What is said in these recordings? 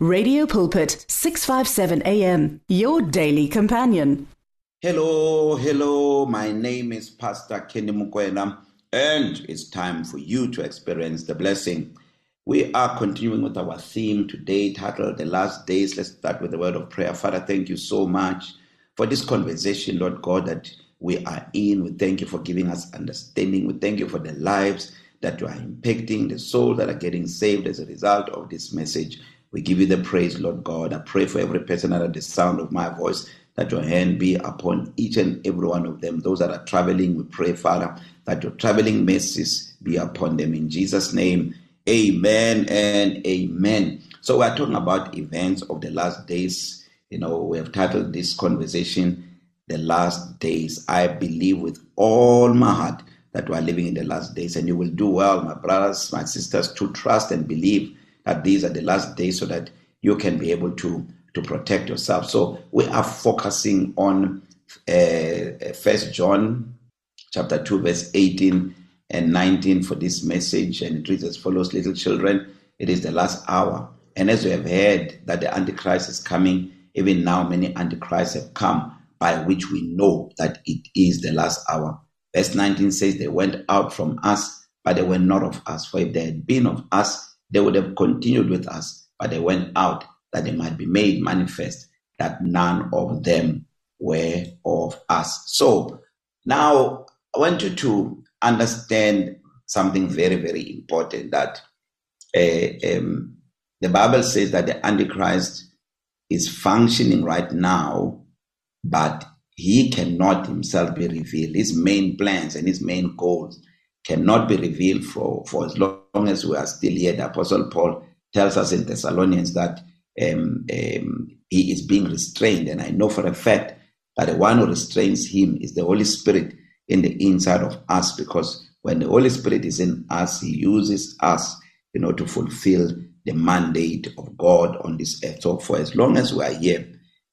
Radio Pulpit 657 AM your daily companion. Hello, hello. My name is Pastor Kenny Mukwena and it's time for you to experience the blessing. We are continuing with our theme today titled The Last Days. Let's start with the word of prayer. Father, thank you so much for this conversation, Lord God, that we are in. We thank you for giving us understanding. We thank you for the lives that you are impacting, the souls that are getting saved as a result of this message. We give you the praise, Lord God. I pray for every person under the sound of my voice that your hand be upon each and every one of them. Those that are traveling, we pray, Father, that your traveling mercies be upon them. In Jesus' name, amen and amen. So we're talking about events of the last days. You know, we have titled this conversation, The Last Days. I believe with all my heart that we are living in the last days, and you will do well, my brothers, my sisters, to trust and believe that these are the last days so that you can be able to to protect yourself. So we are focusing on uh, First uh, John chapter two, verse eighteen and nineteen for this message, and it reads as follows: Little children, it is the last hour, and as we have heard that the Antichrist is coming, even now many Antichrists have come, by which we know that it is the last hour. Verse 19 says, They went out from us, but they were not of us. For if they had been of us, they would have continued with us, but they went out that they might be made manifest that none of them were of us. So now I want you to understand something very, very important that uh, um, the Bible says that the Antichrist is functioning right now, but he cannot himself be revealed. His main plans and his main goals cannot be revealed for, for as long as we are still here. The Apostle Paul tells us in Thessalonians that um, um, he is being restrained. And I know for a fact that the one who restrains him is the Holy Spirit in the inside of us because when the Holy Spirit is in us, he uses us you know, to fulfill the mandate of God on this earth. So for as long as we are here,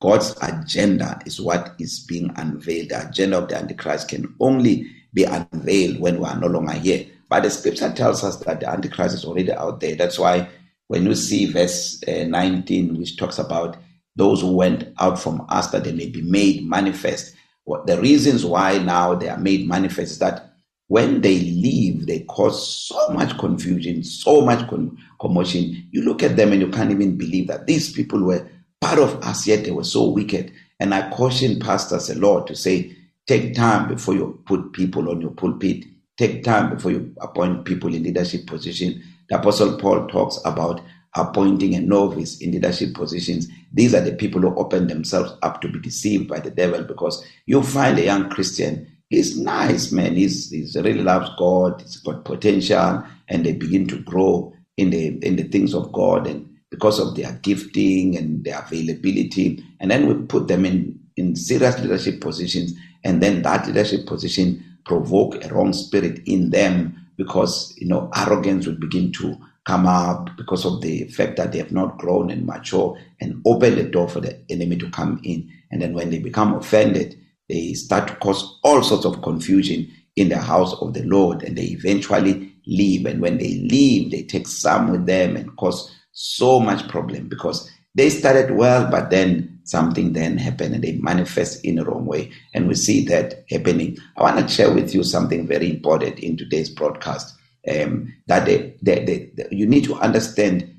God's agenda is what is being unveiled. The agenda of the Antichrist can only be unveiled when we are no longer here. But the scripture tells us that the Antichrist is already out there. That's why when you see verse uh, 19, which talks about those who went out from us that they may be made manifest. What the reasons why now they are made manifest is that when they leave, they cause so much confusion, so much con- commotion. You look at them and you can't even believe that these people were part of us, yet they were so wicked. And I caution pastors a lot to say, Take time before you put people on your pulpit. Take time before you appoint people in leadership position. The Apostle Paul talks about appointing a novice in leadership positions. These are the people who open themselves up to be deceived by the devil because you find a young Christian, he's nice, man. He's, he's really loves God, he's got potential, and they begin to grow in the in the things of God and because of their gifting and their availability. And then we put them in, in serious leadership positions and then that leadership position provoke a wrong spirit in them because you know arrogance will begin to come up because of the fact that they have not grown and mature and open the door for the enemy to come in. And then when they become offended they start to cause all sorts of confusion in the house of the lord and they eventually leave. And when they leave they take some with them and cause so much problem because they started well but then something then happened and they manifest in a wrong way. And we see that happening. I want to share with you something very important in today's broadcast. Um, that they, they, they, you need to understand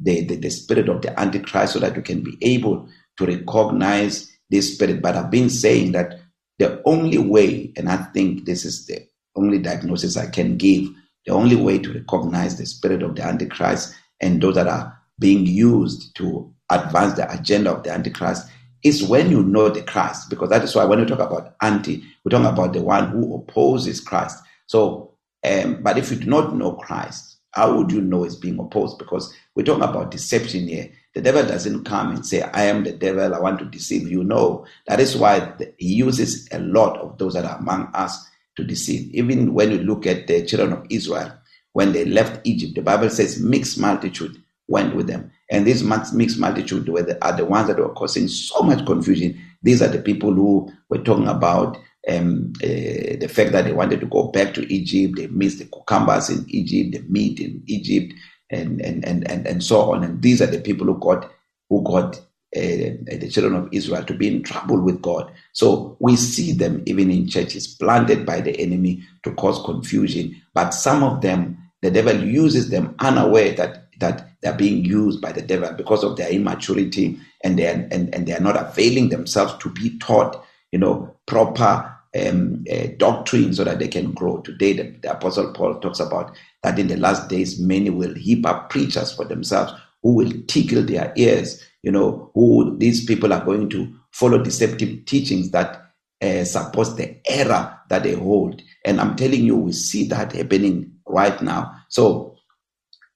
the, the, the spirit of the Antichrist so that you can be able to recognize this spirit. But I've been saying that the only way, and I think this is the only diagnosis I can give, the only way to recognize the spirit of the Antichrist and those that are being used to advance the agenda of the Antichrist is when you know the Christ, because that is why when we talk about anti, we talk about the one who opposes Christ. So, um, but if you do not know Christ, how would you know it's being opposed? Because we're talking about deception here. The devil doesn't come and say, I am the devil, I want to deceive you. No, that is why he uses a lot of those that are among us to deceive. Even when you look at the children of Israel, when they left Egypt, the Bible says mixed multitude went with them. And this mixed multitude were the, are the ones that were causing so much confusion. These are the people who were talking about um, uh, the fact that they wanted to go back to Egypt. They missed the cucumbers in Egypt, the meat in Egypt. and and and and, and so on. And these are the people who got who got uh, the children of Israel to be in trouble with God. So we see them even in churches planted by the enemy to cause confusion. But some of them, the devil uses them unaware that that they're being used by the devil because of their immaturity and they are, and, and they are not availing themselves to be taught, you know, proper um, uh, doctrine so that they can grow. Today, the, the Apostle Paul talks about that in the last days, many will heap up preachers for themselves who will tickle their ears you know, who these people are going to follow deceptive teachings that uh, support the error that they hold. And I'm telling you, we see that happening right now. So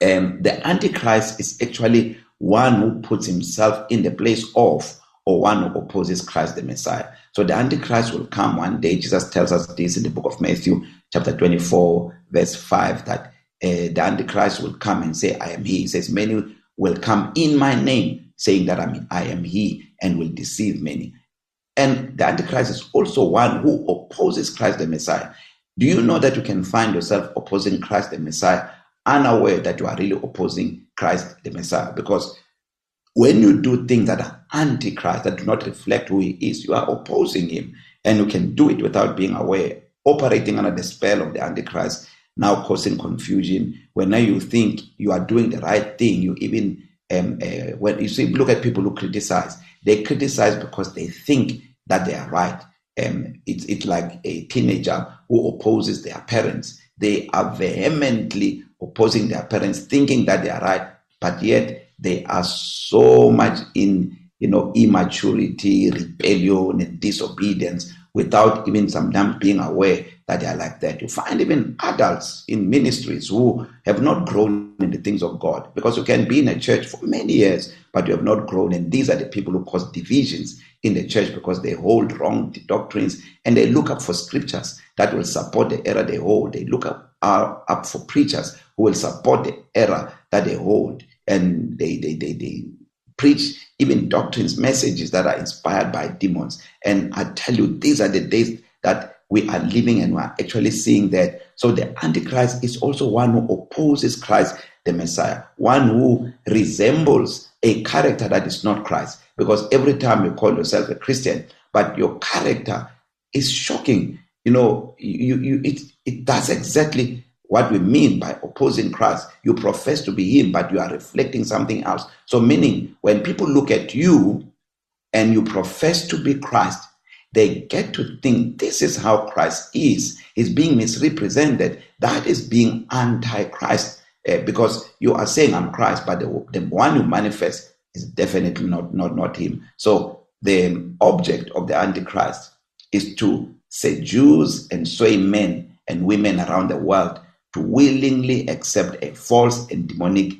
um, the Antichrist is actually one who puts himself in the place of or one who opposes Christ the Messiah. So the Antichrist will come one day. Jesus tells us this in the book of Matthew, chapter 24, verse 5, that uh, the Antichrist will come and say, I am he. He says, Many will come in my name, saying that I, mean, I am he and will deceive many. And the Antichrist is also one who opposes Christ the Messiah. Do you know that you can find yourself opposing Christ the Messiah, unaware that you are really opposing Christ the Messiah? Because when you do things that are antichrist, that do not reflect who he is, you are opposing him. And you can do it without being aware, operating under the spell of the Antichrist, now causing confusion. When now you think you are doing the right thing, you even um, uh, when you see, look at people who criticize, they criticize because they think that they are right. Um, it's, it's like a teenager who opposes their parents. They are vehemently opposing their parents, thinking that they are right, but yet they are so much in you know immaturity, rebellion, and disobedience without even sometimes being aware that they are like that. You find even adults in ministries who have not grown in the things of God because you can be in a church for many years, but you have not grown. And these are the people who cause divisions in the church because they hold wrong doctrines and they look up for scriptures that will support the error they hold. They look up, uh, up for preachers who will support the error that they hold. And they, they, they, they preach even doctrines, messages that are inspired by demons. And I tell you, these are the days that we are living and we are actually seeing that. So the Antichrist is also one who opposes Christ, the Messiah, one who resembles a character that is not Christ. Because every time you call yourself a Christian, but your character is shocking, you know, you, you it, it does exactly what we mean by opposing Christ. You profess to be Him, but you are reflecting something else. So, meaning when people look at you and you profess to be Christ, they get to think this is how Christ is. He's being misrepresented. That is being anti-Christ uh, because you are saying I'm Christ, but the, the one you manifest is definitely not, not, not him. So the object of the Antichrist is to seduce and sway men and women around the world to willingly accept a false and demonic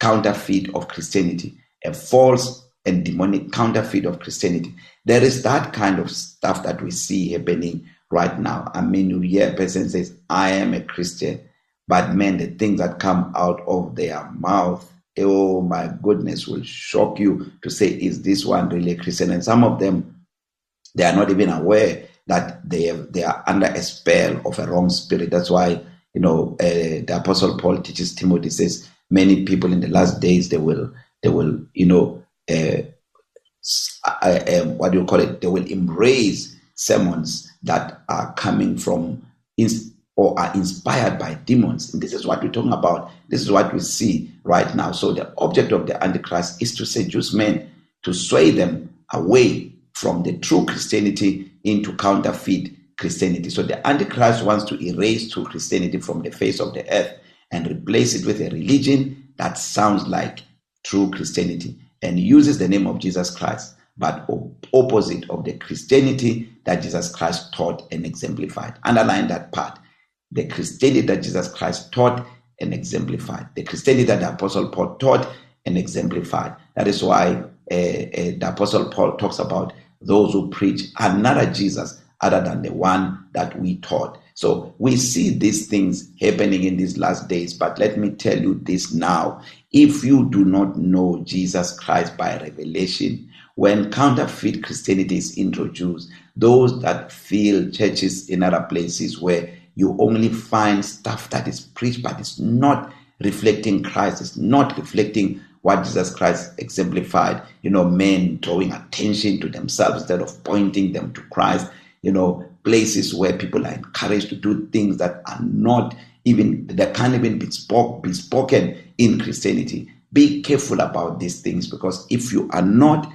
counterfeit of Christianity, a false and demonic counterfeit of Christianity. There is that kind of stuff that we see happening right now. I mean, you hear a person says, I am a Christian, but man, the things that come out of their mouth, oh my goodness, will shock you to say, is this one really a Christian? And some of them, they are not even aware that they, have, they are under a spell of a wrong spirit. That's why you know, uh, the Apostle Paul teaches Timothy says many people in the last days they will they will you know uh, uh, um, what do you call it? They will embrace sermons that are coming from ins- or are inspired by demons. And this is what we're talking about. This is what we see right now. So the object of the Antichrist is to seduce men, to sway them away from the true Christianity into counterfeit Christianity. So the Antichrist wants to erase true Christianity from the face of the earth and replace it with a religion that sounds like true Christianity and uses the name of Jesus Christ, but opposite of the Christianity that Jesus Christ taught and exemplified. Underline that part. The Christianity that Jesus Christ taught and exemplified. The Christianity that the Apostle Paul taught and exemplified. That is why uh, uh, the Apostle Paul talks about those who preach another Jesus other than the one that we taught. So we see these things happening in these last days. But let me tell you this now. If you do not know Jesus Christ by revelation, when counterfeit Christianity is introduced, those that fill churches in other places where you only find stuff that is preached but it's not reflecting Christ. It's not reflecting what Jesus Christ exemplified. You know, men drawing attention to themselves instead of pointing them to Christ. You know, places where people are encouraged to do things that are not even that can't even be, spoke, be spoken in Christianity. Be careful about these things because if you are not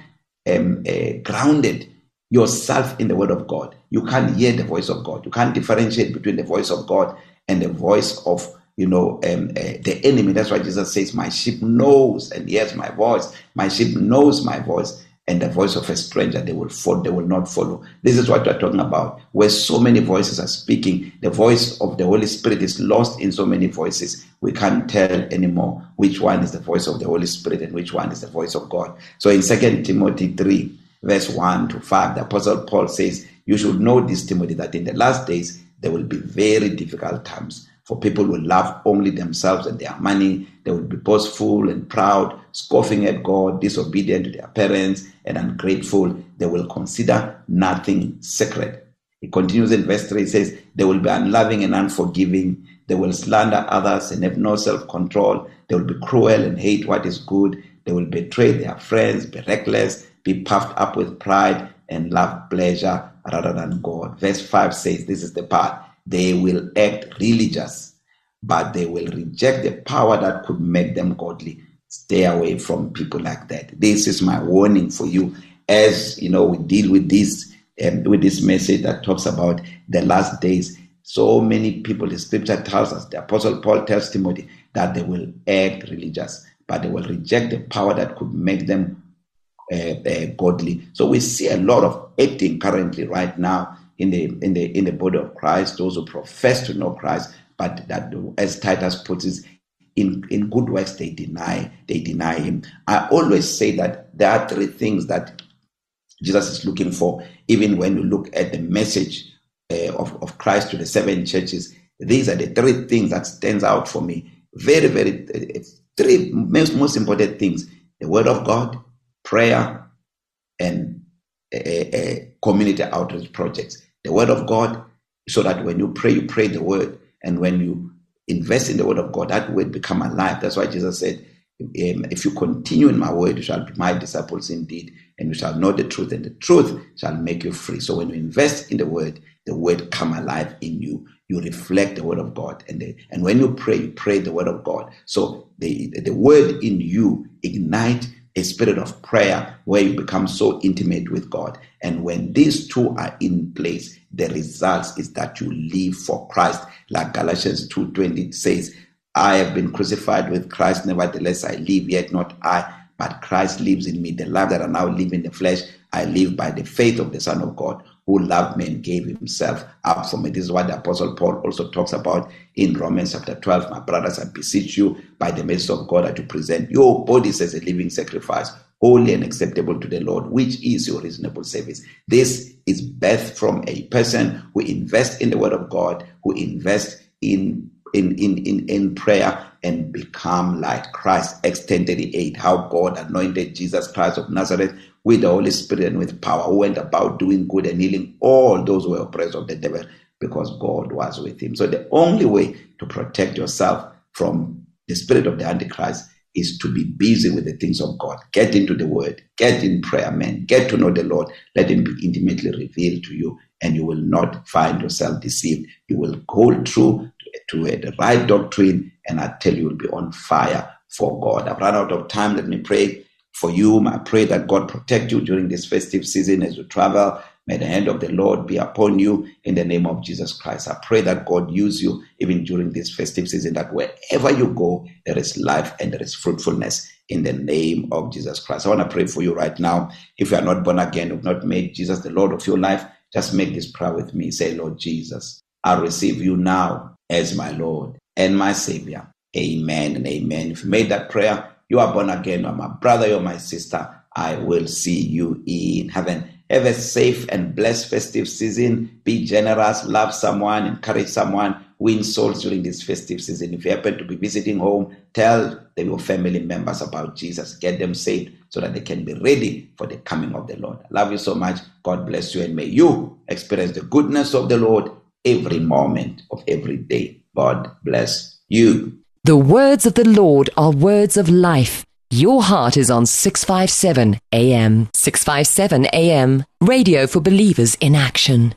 um, uh, grounded yourself in the Word of God, you can't hear the voice of God. You can't differentiate between the voice of God and the voice of you know um, uh, the enemy. That's why Jesus says, "My sheep knows and hears my voice. My sheep knows my voice." and the voice of a stranger they will follow they will not follow this is what we're talking about where so many voices are speaking the voice of the holy spirit is lost in so many voices we can't tell anymore which one is the voice of the holy spirit and which one is the voice of god so in Second timothy 3 verse 1 to 5 the apostle paul says you should know this timothy that in the last days there will be very difficult times for people who love only themselves and their money. They will be boastful and proud, scoffing at God, disobedient to their parents, and ungrateful. They will consider nothing sacred. He continues in verse 3 he says, They will be unloving and unforgiving. They will slander others and have no self control. They will be cruel and hate what is good. They will betray their friends, be reckless, be puffed up with pride, and love pleasure rather than God. Verse 5 says, This is the part they will act religious, but they will reject the power that could make them godly. Stay away from people like that. This is my warning for you as you know we deal with this um, with this message that talks about the last days. So many people, the scripture tells us, the apostle Paul tells Timothy that they will act religious, but they will reject the power that could make them uh, uh, godly. So we see a lot of acting currently right now in the in the in the body of Christ, those who profess to know Christ, but that as Titus puts it, in, in good works they deny they deny him. I always say that there are three things that Jesus is looking for, even when you look at the message uh, of, of Christ to the seven churches. These are the three things that stands out for me. Very, very uh, three most, most important things: the word of God, prayer, and uh, community outreach projects the word of God, so that when you pray, you pray the word. And when you invest in the word of God, that word become alive. That's why Jesus said, um, if you continue in my word, you shall be my disciples indeed, and you shall know the truth, and the truth shall make you free. So when you invest in the word, the word come alive in you. You reflect the word of God, and the, and when you pray, you pray the word of God. So the the word in you ignite a spirit of prayer where you become so intimate with God. And when these two are in place, the results is that you live for Christ. Like Galatians 2:20 says, I have been crucified with Christ, nevertheless I live, yet not I, but Christ lives in me. The life that I now live in the flesh, I live by the faith of the Son of God who loved me and gave himself up for me. This is what the Apostle Paul also talks about in Romans chapter 12. My brothers, I beseech you by the mercy of God that you present your bodies as a living sacrifice, holy and acceptable to the Lord, which is your reasonable service. This is birth from a person who invests in the word of God, who invests in in, in, in, in prayer and become like Christ. Acts 10:38, how God anointed Jesus Christ of Nazareth with the Holy Spirit and with power, who went about doing good and healing all those who were oppressed of the devil because God was with him. So the only way to protect yourself from the spirit of the Antichrist is to be busy with the things of God. Get into the word, get in prayer, man. Get to know the Lord. Let him be intimately revealed to you, and you will not find yourself deceived. You will hold true to, to the right doctrine, and I tell you, you will be on fire for God. I've run out of time. Let me pray for you. I pray that God protect you during this festive season as you travel. May the hand of the Lord be upon you in the name of Jesus Christ. I pray that God use you even during this festive season, that wherever you go, there is life and there is fruitfulness in the name of Jesus Christ. I want to pray for you right now. If you are not born again, you've not made Jesus the Lord of your life, just make this prayer with me. Say, Lord Jesus, I receive you now as my Lord and my Savior. Amen and amen. If you made that prayer, you are born again, you're my brother, you're my sister. I will see you in heaven. Have a safe and blessed festive season. Be generous, love someone, encourage someone, win souls during this festive season. If you happen to be visiting home, tell your family members about Jesus. Get them saved so that they can be ready for the coming of the Lord. I love you so much. God bless you and may you experience the goodness of the Lord every moment of every day. God bless you. The words of the Lord are words of life. Your heart is on 657 AM. 657 AM. Radio for believers in action.